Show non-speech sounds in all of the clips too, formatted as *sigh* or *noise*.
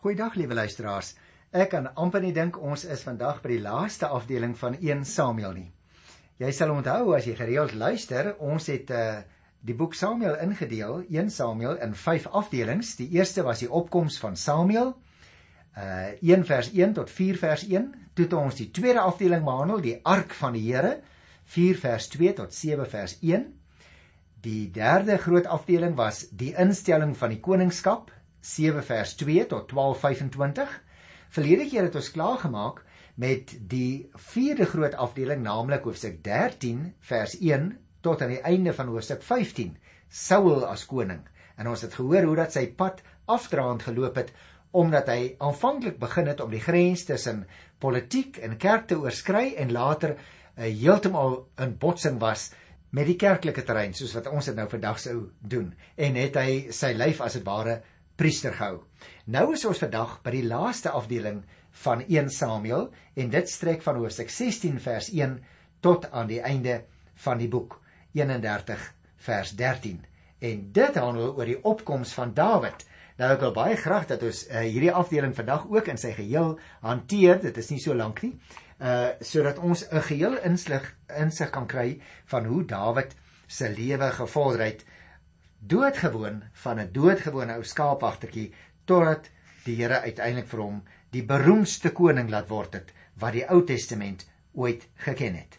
Goeiedag liewe luisteraars. Ek kan amper nie dink ons is vandag by die laaste afdeling van 1 Samuel nie. Jy sal onthou as jy gereeld luister, ons het uh die boek Samuel ingedeel, 1 Samuel in 5 afdelings. Die eerste was die opkoms van Samuel, uh 1 vers 1 tot 4 vers 1. Toe het ons die tweede afdeling behandel, die ark van die Here, 4 vers 2 tot 7 vers 1. Die derde groot afdeling was die instelling van die koningskap, 7 vers 2 tot 12:25. Verlede keer het ons klaar gemaak met die vierde groot afdeling, naamlik hoofstuk 13 vers 1 tot aan die einde van hoofstuk 15, Saul as koning. En ons het gehoor hoe dat sy pad afdraand geloop het omdat hy aanvanklik begin het om die grens tussen politiek en kerk te oorskry en later uh, heeltemal in botsing was met die kerklike terrein soos wat ons dit nou vandag sou doen en het hy sy lyf as dit ware priester gehou. Nou is ons vandag by die laaste afdeling van 1 Samuel en dit strek van hoofstuk 16 vers 1 tot aan die einde van die boek 31 vers 13. En dit handel oor die opkoms van Dawid. Nou ek wil baie graag dat ons uh, hierdie afdeling vandag ook in sy geheel hanteer. Dit is nie so lank nie. Uh sodat ons 'n geheel insig insig kan kry van hoe Dawid se lewe gevorder het doodgewoon van 'n doodgewone ou skaapwagtertjie totdat die Here uiteindelik vir hom die beroemdste koning laat word het wat die Ou Testament ooit geken het.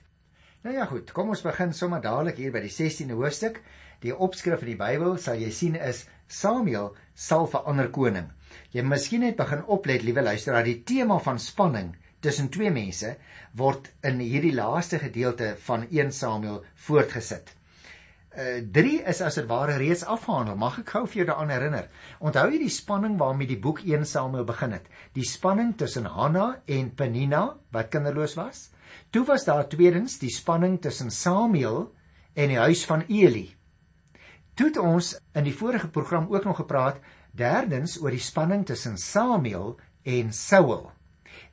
Nou ja goed, kom ons begin sommer dadelik hier by die 16de hoofstuk. Die opskrif in die Bybel sal jy sien is Samuel sal verander koning. Jy miskien net begin oplet, liewe luisteraar, die tema van spanning tussen twee mense word in hierdie laaste gedeelte van 1 Samuel voortgesit. 3 uh, is as dit ware reeds afgehandel. Mag ek gou vir jou daaraan herinner? Onthou jy die spanning waarmee die boek 1 Samuel begin het? Die spanning tussen Hanna en Penina wat kinderloos was? Toe was daar tweedens die spanning tussen Samuel en die huis van Eli. Toe het ons in die vorige program ook nog gepraat derdens oor die spanning tussen Samuel en Saul.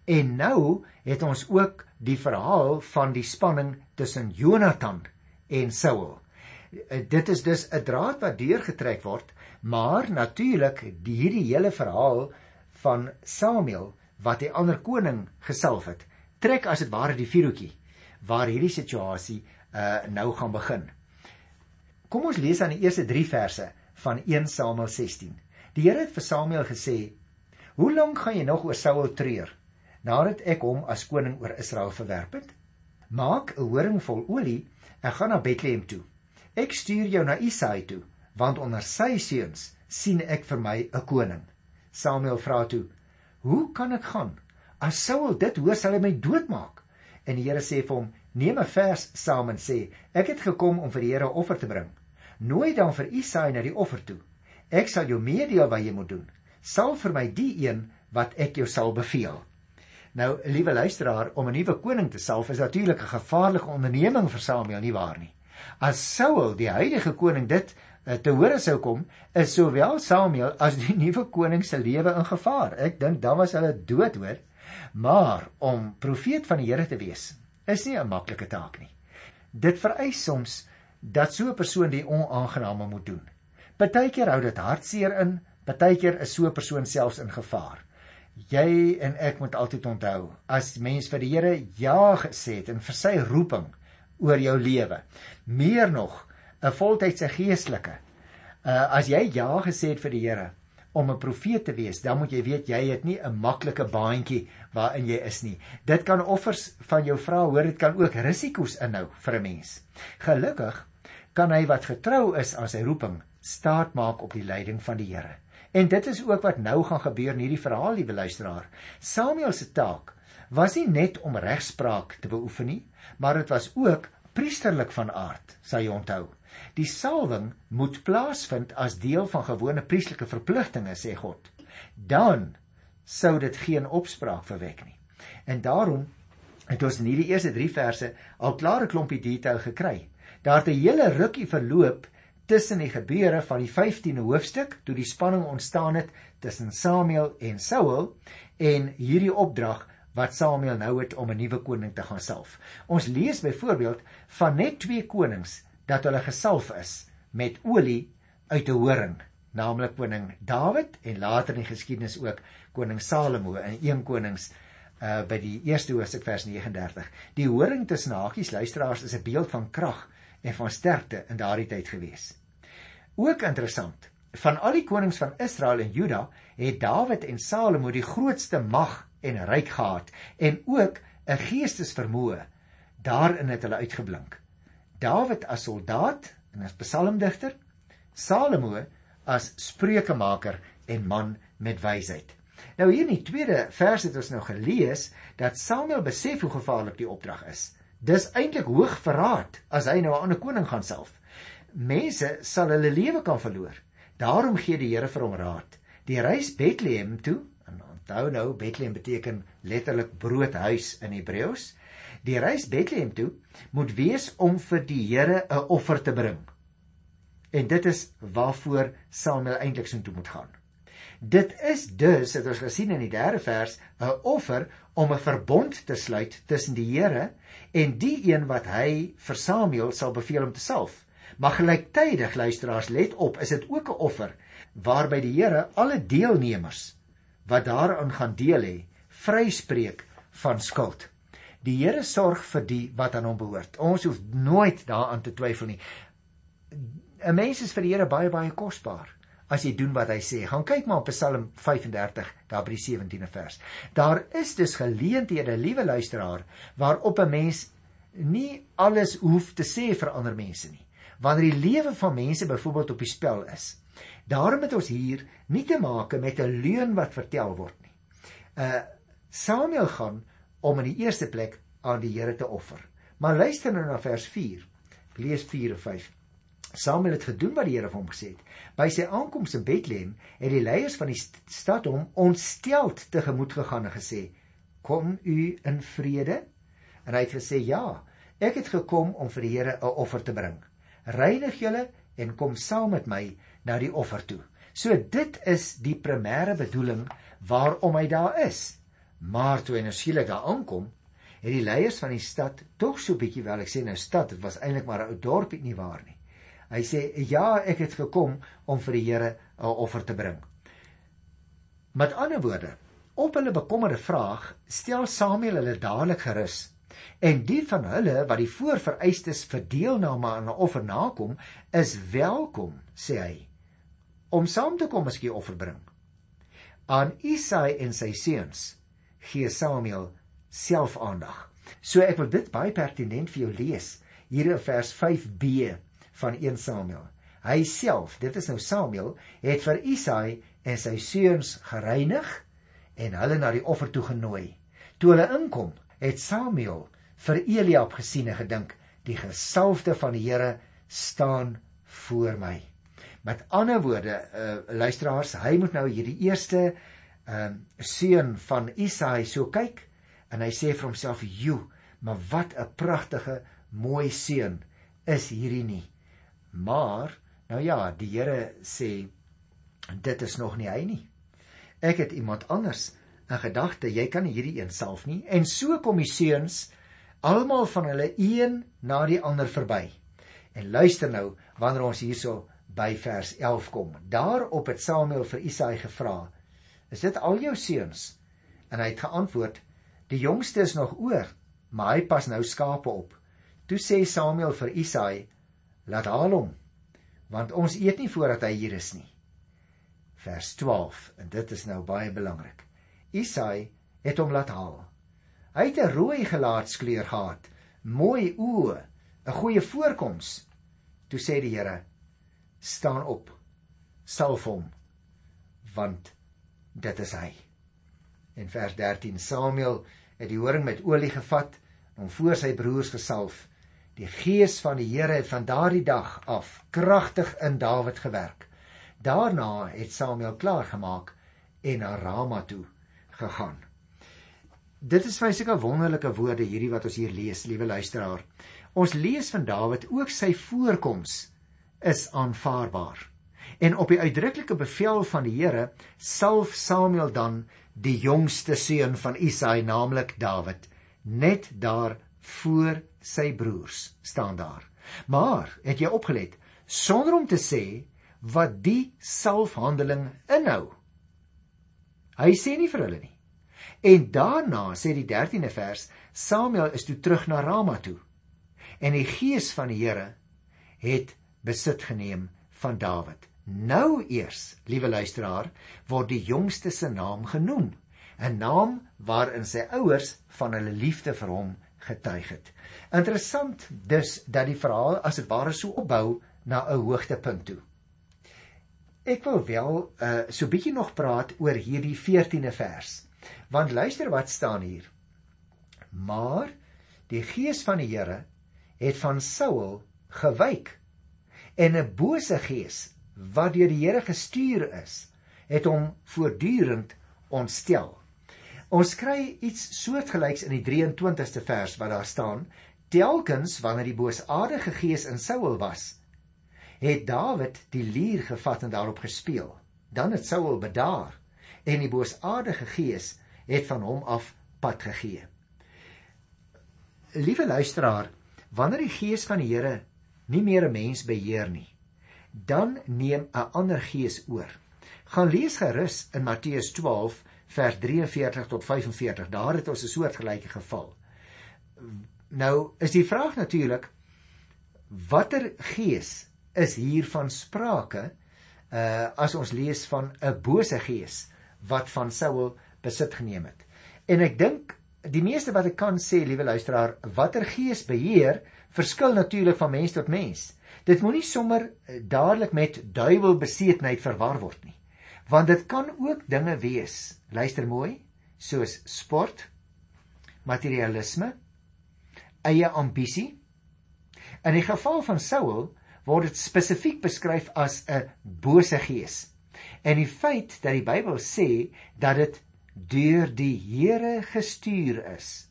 En nou het ons ook die verhaal van die spanning tussen Jonathan en Saul. Eh, dit is dus 'n draad wat deurgetrek word, maar natuurlik die hierdie hele verhaal van Samuel wat die ander koning gesalf het, trek as dit ware die vuurtjie waar hierdie situasie uh nou gaan begin. Kom ons lees aan die eerste 3 verse van 1 Samuel 16. Die Here het vir Samuel gesê: "Hoe lank gaan jy nog oor Saul treur nadat ek hom as koning oor Israel verwerp het? Maak 'n horing vol olie en gaan na Bethlehem toe." Ek stuur jou na Isaai toe, want onder sy seuns sien ek vir my 'n koning. Samuel vra toe: "Hoe kan ek gaan? As Saul dit hoor, sal hy my doodmaak." En die Here sê vir hom: "Neem 'n vers saam en sê: Ek het gekom om vir die Here offer te bring. Nooi dan vir Isaai na die offer toe. Ek sal jou meedeel wat jy moet doen. Sal vir my die een wat ek jou sal beveel." Nou, liewe luisteraar, om 'n nuwe koning te salf is natuurlik 'n gevaarlike onderneming vir Samuel, nie waar nie? As Saul, die huidige koning, dit uh, te hore sou kom, is sowel Samuel as die *laughs* nuwe koning se lewe in gevaar. Ek dink dan was hulle dood, hoor. Maar om profeet van die Here te wees, is nie 'n maklike taak nie. Dit vereis soms dat so 'n persoon die onaangename moet doen. Partykeer hou dit hartseer in, partykeer is so 'n persoon selfs in gevaar. Jy en ek moet altyd onthou, as mens vir die Here ja gesê het en vir sy roeping oor jou lewe. Meer nog, 'n voltydse geestelike. Uh as jy ja gesê het vir die Here om 'n profeet te wees, dan moet jy weet jy het nie 'n maklike baantjie waarin jy is nie. Dit kan offers van jou vra, hoor, dit kan ook risiko's inhou vir 'n mens. Gelukkig kan hy wat getrou is aan sy roeping staat maak op die leiding van die Here. En dit is ook wat nou gaan gebeur in hierdie verhaal, liewe luisteraar. Samuel se taak was nie net om regspraak te beoefen nie, maar dit was ook priesterlik van aard, sê jy onthou. Die salwing moet plaasvind as deel van gewone priestelike verpligtinge, sê God. Dan sou dit geen opspraak verwek nie. En daarom het ons in hierdie eerste 3 verse al klare klompie detail gekry. Daar het 'n hele rukkie verloop tussen die gebeure van die 15de hoofstuk toe die spanning ontstaan het tussen Samuel en Saul en hierdie opdrag wat Samuel nou het om 'n nuwe koning te gaan salf. Ons lees byvoorbeeld van net twee konings dat hulle gesalf is met olie uit 'n horing. naamlik koning Dawid en later in die geskiedenis ook koning Salomo in 1 Konings uh by die eerste hoofstuk vers 39. Die horing tussen hakies luisteraars is 'n beeld van krag en van sterkte in daardie tyd gewees. Ook interessant, van al die konings van Israel en Juda het Dawid en Salomo die grootste mag en ryk gehad en ook 'n geestesvermoë. Daarin het hulle uitgeblink. Dawid as soldaat en as psalmdigter, Salomo as spreukemaker en man met wysheid. Nou hier in die tweede vers het ons nou gelees dat Samuel besef hoe gevaarlik die opdrag is. Dis eintlik hoog verraad as hy nou 'n ander koning gaan self. Mense sal hulle lewe kan verloor. Daarom gee die Here vir hom raad. Die reis Bethlehem toe, onthou nou Bethlehem beteken letterlik broodhuis in Hebreëus. Die reis Bethlehem toe moet wees om vir die Here 'n offer te bring. En dit is waarvoor Samuel eintlik so toe moet gaan. Dit is dus, het ons gesien in die derde vers, 'n offer om 'n verbond te sluit tussen die Here en die een wat hy vir Samuel sal beveel om te salf. Maar gelyktydig, luisteraars, let op, is dit ook 'n offer waarby die Here alle deelnemers wat daaraan gaan deel hê, vryspreek van skuld. Die Here sorg vir die wat aan hom behoort. Ons hoef nooit daaraan te twyfel nie. 'n Mens is vir die Here baie baie kosbaar as jy doen wat hy sê. Gaan kyk maar op Psalm 35 daar by die 17de vers. Daar is dus geleenthede, liewe luisteraar, waarop 'n mens nie alles hoef te sê vir ander mense nie. Wanneer die lewe van mense byvoorbeeld op die spel is. Daarom het ons hier nie te maak met 'n leuen wat vertel word nie. Uh Samuel gaan om in die eerste plek aan die Here te offer. Maar luister nou na vers 4. Ek lees 4 en 5. Samuel het gedoen wat die Here vir hom gesê het. By sy aankoms in Bethlehem het die leiers van die stad hom ontsteld tegemoet gegaan en gesê: "Kom u in vrede?" En hy het gesê: "Ja, ek het gekom om vir die Here 'n offer te bring. Reinig julle en kom saam met my na die offer toe." So dit is die primêre bedoeling waarom hy daar is. Maar toe hy nou skielik daar aankom, het die leiers van die stad tog so bietjie wel ek sê nou stad, dit was eintlik maar 'n ou dorpie nie waar nie. Hy sê ja, ek het gekom om vir die Here 'n offer te bring. Met ander woorde, op hulle bekommerde vraag stel Samuel hulle dadelik gerus. En die van hulle wat die voorvereistes vir deelname aan 'n offer nakom, is welkom, sê hy, om saam te kom as jy offer bring. Aan Isai en sy seuns gee Samuel self aandag. So ek wil dit baie pertinent vir jou lees hier in vers 5b van 1 Samuel. Hy self, dit is nou Samuel, het vir Isai en sy seuns gereinig en hulle na die offer toe genooi. Toe hulle inkom, het Samuel vir Eliab gesien en gedink, die gesalfde van die Here staan voor my. Met ander woorde, uh, luisteraars, hy moet nou hierdie eerste ehm uh, seun van Isai so kyk en hy sê vir homself, "Jo, maar wat 'n pragtige, mooi seun is hierdie nie." Maar nou ja, die Here sê dit is nog nie hy nie. Ek het iemand anders in gedagte. Jy kan hierdie een self nie. En so kom die seuns almal van hulle een na die ander verby. En luister nou wanneer ons hierso by vers 11 kom. Daarop het Samuel vir Isaai gevra: "Is dit al jou seuns?" En hy het geantwoord: "Die jongste is nog oor, maar hy pas nou skape op." Toe sê Samuel vir Isaai: laat haal hom want ons eet nie voordat hy hier is nie vers 12 en dit is nou baie belangrik Isai het hom laat haal hy het 'n rooi gelaatskleur gehad mooi oë 'n goeie voorkoms toe sê die Here staan op salf hom want dit is hy in vers 13 Samuel het die horing met olie gevat om voor sy broers gesalf Die gees van die Here het van daardie dag af kragtig in Dawid gewerk. Daarna het Samuel klaar gemaak en na Rama toe gegaan. Dit is baie seker wonderlike woorde hierdie wat ons hier lees, liewe luisteraar. Ons lees van Dawid ook sy voorkoms is aanvaarbaar. En op die uitdruklike bevel van die Here salf Samuel dan die jongste seun van Isaai, naamlik Dawid, net daar voor sy broers staan daar. Maar het jy opgelet sonder om te sê wat die salfhandeling inhou. Hy sê nie vir hulle nie. En daarna sê die 13de vers, Samuel is toe terug na Rama toe. En die gees van die Here het besit geneem van Dawid. Nou eers, liewe luisteraar, word die jongste se naam genoem, 'n naam waarin sy ouers van hulle liefde vir hom getuig het. Interessant dus dat die verhaal as dit ware so opbou na 'n hoogtepunt toe. Ek wil wel uh so bietjie nog praat oor hierdie 14de vers. Want luister wat staan hier. Maar die gees van die Here het van Saul gewyk en 'n bose gees wat deur die Here gestuur is, het hom voortdurend ontstel. Ons kry iets soortgelyks in die 23ste vers wat daar staan: Telkens wanneer die boosaardige gees in Saul was, het Dawid die lier gevat en daarop gespeel. Dan het Saul bedaar en die boosaardige gees het van hom af pad gegee. Liewe luisteraar, wanneer die gees van die Here nie meer 'n mens beheer nie, dan neem 'n ander gees oor. Gaan lees gerus in Matteus 12 vers 43 tot 45. Daar het ons 'n soortgelyke geval. Nou is die vraag natuurlik watter gees is hier van sprake uh as ons lees van 'n bose gees wat van Saul besit geneem het. En ek dink die meeste wat ek kan sê, liewe luisteraar, watter gees beheer verskil natuurlik van mens tot mens. Dit moenie sommer uh, dadelik met duiwelbesetenheid verwar word nie. Want dit kan ook dinge wees. Luister mooi, soos sport, materialisme, eie ambisie. In die geval van Saul word dit spesifiek beskryf as 'n bose gees. En die feit dat die Bybel sê dat dit deur die Here gestuur is,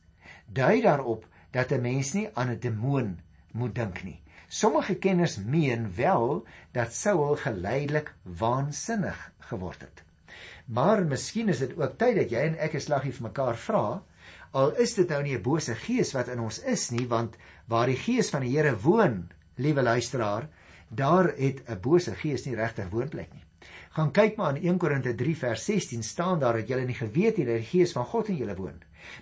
dui daarop dat 'n mens nie aan 'n demoon moet dink nie. Sommige kenners meen wel dat Saul geleidelik waansinnig geword het. Maar miskien is dit ook tyd dat jy en ek 'n slaggie vir mekaar vra, al is dit nou nie 'n bose gees wat in ons is nie, want waar die gees van die Here woon, liewe luisteraar, daar het 'n bose gees nie regtig woonplek nie. Gaan kyk maar in 1 Korinte 3 vers 16 staan daar dat julle nie geweet het dat die gees van God in julle woon.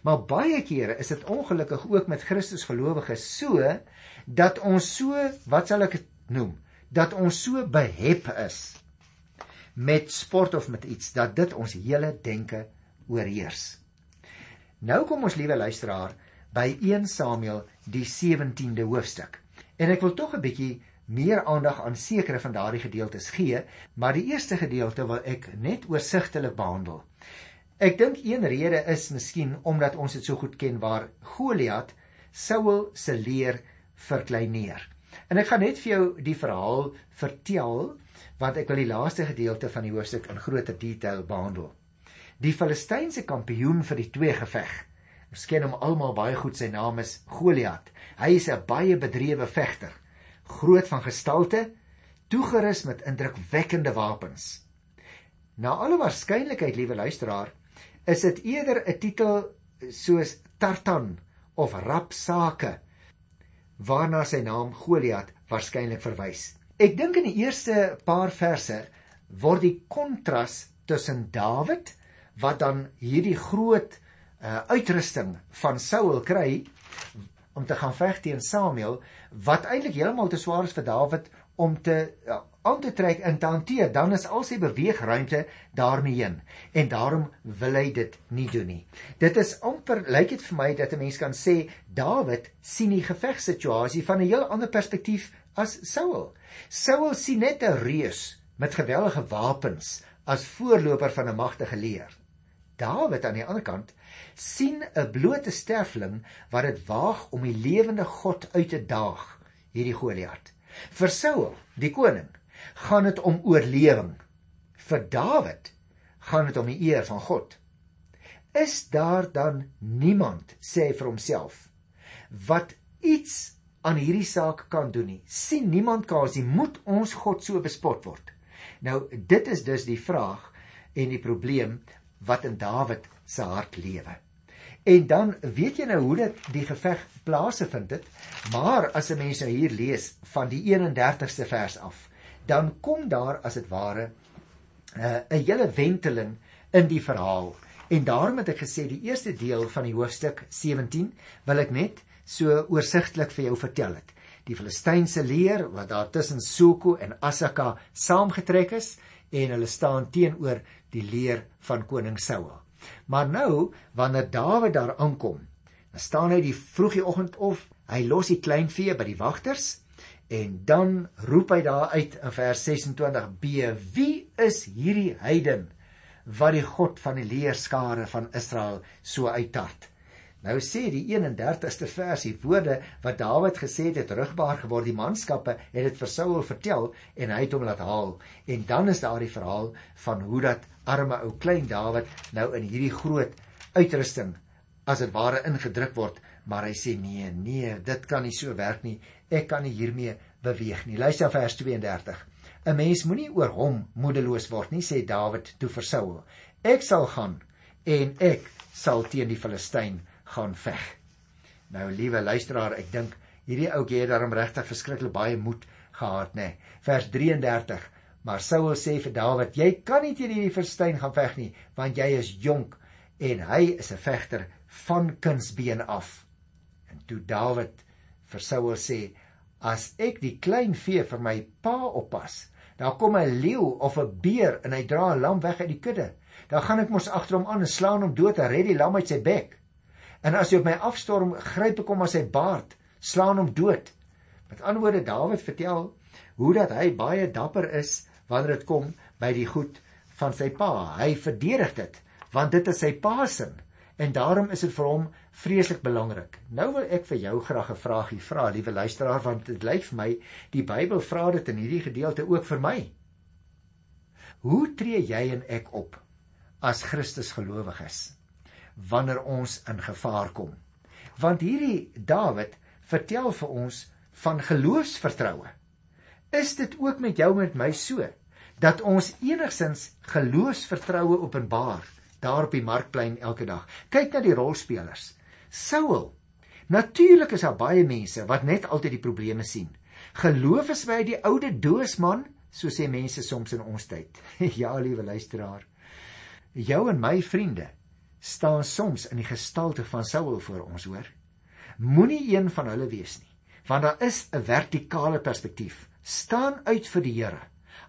Maar baie kere is dit ongelukkig ook met Christus gelowiges so dat ons so, wat sal ek noem, dat ons so behep is met sport of met iets dat dit ons hele denke oorheers. Nou kom ons liewe luisteraar by 1 Samuel die 17de hoofstuk. En ek wil tog 'n bietjie meer aandag aan sekere van daardie gedeeltes gee, maar die eerste gedeelte wil ek net oorsigtelik behandel. Ek dink een rede is miskien omdat ons dit so goed ken waar Goliat Saul se leer verkleineer. En ek gaan net vir jou die verhaal vertel want ek wil die laaste gedeelte van die hoofstuk in groter detail behandel. Die Filistynse kampioen vir die twee geveg. Ons ken hom almal baie goed, sy naam is Goliat. Hy is 'n baie bedrewe vegter, groot van gestalte, toegerus met indrukwekkende wapens. Na alle waarskynlikheid, liewe luisteraar, is dit eerder 'n titel soos Tartan of Rapsake waarna sy naam Goliat waarskynlik verwys. Ek dink in die eerste paar verse word die kontras tussen Dawid wat dan hierdie groot uh, uitrusting van Saul kry om te gaan veg teen Samuel wat eintlik heeltemal te swaar is vir Dawid om te ja, aan te trek en te hanteer. Dan is al sy beweegruimte daarmee heen. En daarom wil hy dit nie doen nie. Dit is amper lyk dit vir my dat 'n mens kan sê Dawid sien die gevegssituasie van 'n heel ander perspektief as Saul. Saul sien net 'n reus met geweldige wapens as voorloper van 'n magtige leer Dawid aan die ander kant sien 'n blote sterfling wat dit waag om die lewende God uit te daag, hierdie Goliat. Vir Saul, die koning, gaan dit om oorlewing. Vir Dawid gaan dit om die eer van God. Is daar dan niemand, sê hy vir homself, wat iets aan hierdie saak kan doen nie? sien niemand kans nie, moet ons God so bespot word? Nou, dit is dus die vraag en die probleem wat in Dawid se hart lewe. En dan weet jy nou hoe dit die geveg plase vind dit. Maar as 'n mens nou hier lees van die 31ste vers af, dan kom daar as dit ware uh, 'n hele wenteling in die verhaal. En daarom het ek gesê die eerste deel van die hoofstuk 17 wil ek net so oorsigtelik vir jou vertel het. Die Filistynse leer wat daar tussen Soko en Assaka saamgetrek is en hulle staan teenoor die leer van koning Saul. Maar nou wanneer Dawid daar aankom, dan staan hy die vroegie oggend op, hy los die kleinvee by die wagters en dan roep hy daar uit in vers 26b: Wie is hierdie heiden wat die God van die leerskare van Israel so uittart? Nou sê die 31ste versie woorde wat Dawid gesê het het rugbaar geword. Die manskappe het dit vir Saul vertel en hy het hom laat haal. En dan is daar die verhaal van hoe dat arme ou klein Dawid nou in hierdie groot uitrusting as dit ware ingedruk word. Maar hy sê nee nee dit kan nie so werk nie. Ek kan nie hiermee beweeg nie. Luister vers 32 'n mens moenie oor hom moedeloos word nie sê Dawid toe vir Saul. Ek sal gaan en ek sal teen die Filistyn gaan veg. Nou liewe luisteraar, ek dink hierdie ouetjie het daarom regtig verskriklik baie moed gehad, nê. Nee. Vers 33. Maar Saul sê vir Dawid: "Jy kan nie teen hierdie verstein gaan veg nie, want jy is jonk en hy is 'n vegter van kindsbeen af." En toe Dawid vir Saul sê: "As ek die klein vee vir my pa oppas, dan kom 'n leeu of 'n beer en hy dra 'n lam weg uit die kudde. Dan gaan ek mos agter hom aan en slaan hom dood en red die lam uit sy bek." En as hy op my afstorm, gryp ek hom aan sy baard, slaan hom dood. Met ander woorde, Dawid vertel hoe dat hy baie dapper is wanneer dit kom by die goed van sy pa. Hy verdedig dit want dit is sy pa se en daarom is dit vir hom vreeslik belangrik. Nou wil ek vir jou graag 'n vraagie vra, liewe luisteraar, want dit lyk vir my die Bybel vra dit in hierdie gedeelte ook vir my. Hoe tree jy en ek op as Christus gelowiges? Wanneer ons in gevaar kom. Want hierdie Dawid vertel vir ons van geloofsvertroue. Is dit ook met jou met my so dat ons enigsins geloofsvertroue openbaar daar op die markplein elke dag? Kyk na die rolspelers. Saul. Natuurlik is daar baie mense wat net altyd die probleme sien. Geloof is by die oude doosman, so sê mense soms in ons tyd. *laughs* ja, liewe luisteraar. Jou en my vriende staan soms in die gestalte van Saul voor ons hoor. Moenie een van hulle wees nie, want daar is 'n vertikale perspektief. Staan uit vir die Here.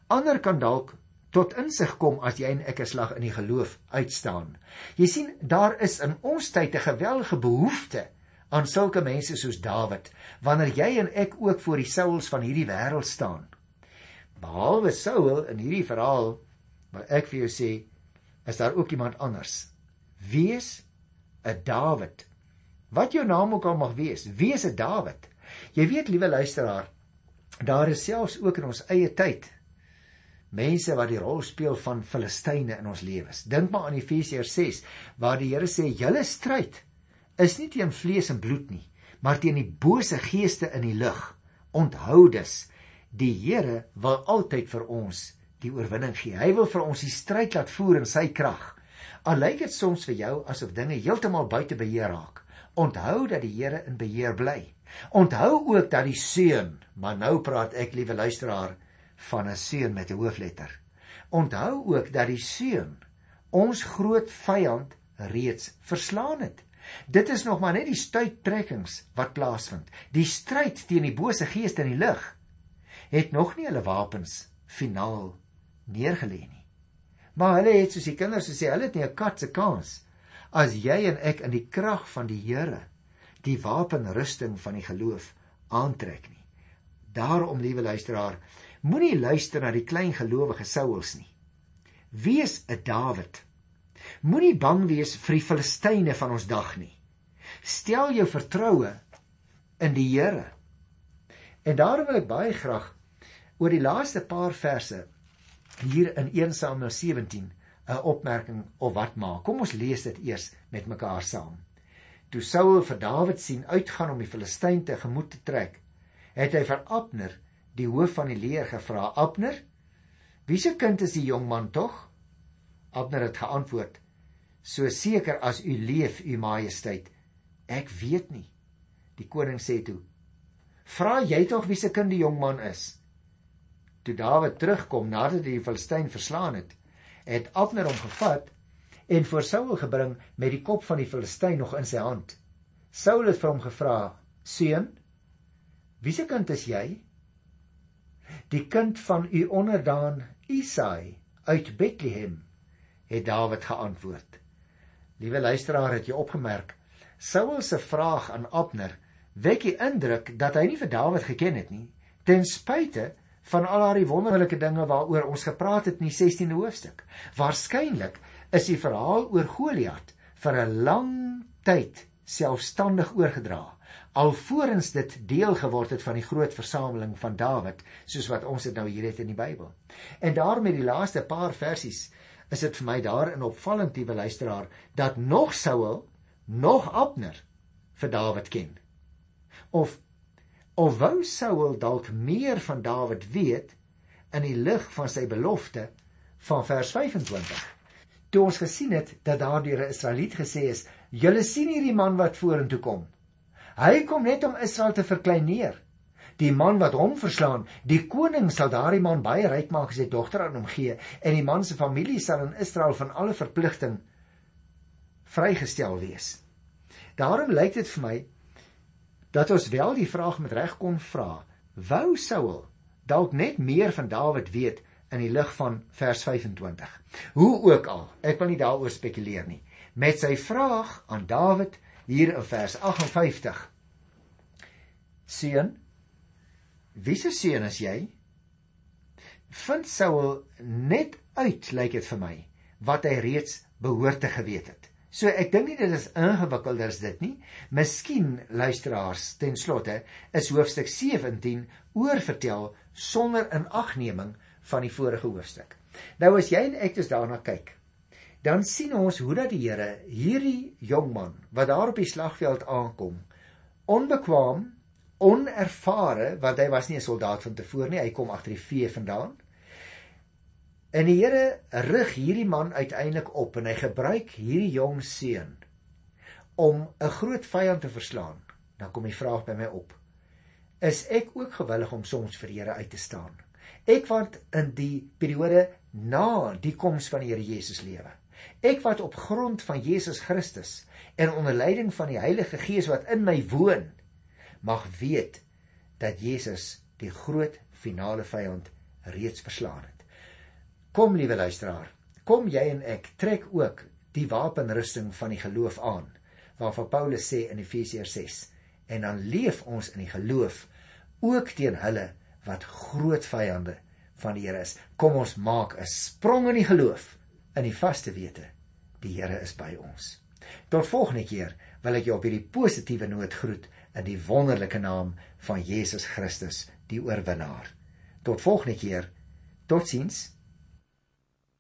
Ander kan dalk tot insig kom as jy en ek 'n slag in die geloof uitstaan. Jy sien, daar is in ons tyd 'n geweldige behoefte aan sulke mense soos Dawid, wanneer jy en ek ook voor die Sauls van hierdie wêreld staan. Behalwe Saul in hierdie verhaal, wat ek vir jou sê, is daar ook iemand anders Wees 'n Dawid. Wat jou naam ook al mag wees, wees 'n Dawid. Jy weet, liewe luisteraar, daar is selfs ook in ons eie tyd mense wat die rol speel van Filistyne in ons lewens. Dink maar aan Efesiërs 6 waar die Here sê julle stryd is nie teen vlees en bloed nie, maar teen die bose geeste in die lug. Onthou dus, die Here wil altyd vir ons die oorwinning gee. Hy wil vir ons die stryd laat voer in sy krag. Al lyk dit soms vir jou asof dinge heeltemal buite beheer raak. Onthou dat die Here in beheer bly. Onthou ook dat die seun, maar nou praat ek liewe luisteraar van 'n seun met 'n hoofletter. Onthou ook dat die seun ons groot vyand reeds verslaan het. Dit is nog maar net die stuittrekkings wat plaasvind. Die stryd teen die bose geeste in die lug het nog nie hulle wapens finaal neergelê nie. Maar hulle het soos die kinders sê, hulle het nie 'n kat se kans as jy en ek in die krag van die Here die wapenrusting van die geloof aantrek nie. Daarom, liewe luisteraar, moenie luister na die klein gelowige Sauls nie. Wees 'n Dawid. Moenie bang wees vir die Filistyne van ons dag nie. Stel jou vertroue in die Here. En daarom wil ek baie graag oor die laaste paar verse hier in 1 Samuel 17 'n opmerking of wat maak. Kom ons lees dit eers met mekaar saam. Toe Saul vir Dawid sien uitgaan om die Filistyn te gemoed te trek, het hy vir Abner, die hoof van die leer, gevra: "Abner, wie se kind is die jong man tog?" Abner het geantwoord: "So seker as u leef, u majesteit, ek weet nie." Die koning sê toe: "Vra jy tog wie se kind die jong man is?" Toe Dawid terugkom nadat hy die Filistyn verslaan het, het Abner hom gevat en voor Saul gebring met die kop van die Filistyn nog in sy hand. Saul het vir hom gevra: "Seun, wie se kind is jy?" "Die kind van u onderdaan Isai uit Bethlehem," het Dawid geantwoord. Liewe luisteraar, het jy opgemerk, Saul se vraag aan Abner wek die indruk dat hy nie vir Dawid geken het nie, ten spyte van al haar wonderlike dinge waaroor ons gepraat het in die 16de hoofstuk. Waarskynlik is die verhaal oor Goliat vir 'n lang tyd selfstandig oorgedra alvorens dit deel geword het van die groot versameling van Dawid soos wat ons dit nou hier het in die Bybel. En daarmee die laaste paar versies is dit vir my daarin opvallend die luisteraar dat nog Saul nog Abner vir Dawid ken. Of of wou Saul dalk meer van Dawid weet in die lig van sy belofte van vers 25 toe ons gesien het dat daar deur 'n Israeliet gesê is: "Julle sien hierdie man wat vorentoe kom. Hy kom net om Israel te verkleineer. Die man wat hom verslaan, die koning sal daardie man baie ryk maak as sy dogter aan hom gee en die man se familie sal in Israel van alle verpligting vrygestel wees." Daarom lyk dit vir my dat ons wel die vraag met reg kon vra: Wou Saul dalk net meer van Dawid weet in die lig van vers 25. Hoe ook al, ek wil nie daaroor spekuleer nie. Met sy vraag aan Dawid hier in vers 58. Seun, wie se seun is jy? Vind Saul net uit, lyk dit vir my, wat hy reeds behoort te geweet het. So ek dink nie dit is ingewikkelder as dit nie. Miskien luisteraars ten slotte is hoofstuk 17 oorvertel sonder inagneming van die vorige hoofstuk. Nou as jy en ek dus daarna kyk, dan sien ons hoe dat die Here hierdie jong man wat daar op die slagveld aankom, onbekwaam, onervare, want hy was nie 'n soldaat van tevore nie, hy kom agter die vee vandaan. En die Here rig hierdie man uiteindelik op en hy gebruik hierdie jong seun om 'n groot vyand te verslaan. Dan kom die vraag by my op: Is ek ook gewillig om soms vir die Here uit te staan? Ek wat in die periode na die koms van die Here Jesus lewe. Ek wat op grond van Jesus Christus en onder leiding van die Heilige Gees wat in my woon, mag weet dat Jesus die groot finale vyand reeds verslaan het. Kom liewe luisteraar, kom jy en ek trek ook die wapenrusting van die geloof aan, waarvan Paulus sê in Efesiërs 6, en dan leef ons in die geloof ook teen hulle wat groot vyande van die Here is. Kom ons maak 'n sprong in die geloof in die vaste wete die Here is by ons. Tot volgende keer wil ek jou op hierdie positiewe noot groet in die wonderlike naam van Jesus Christus, die oorwinnaar. Tot volgende keer. Totsiens.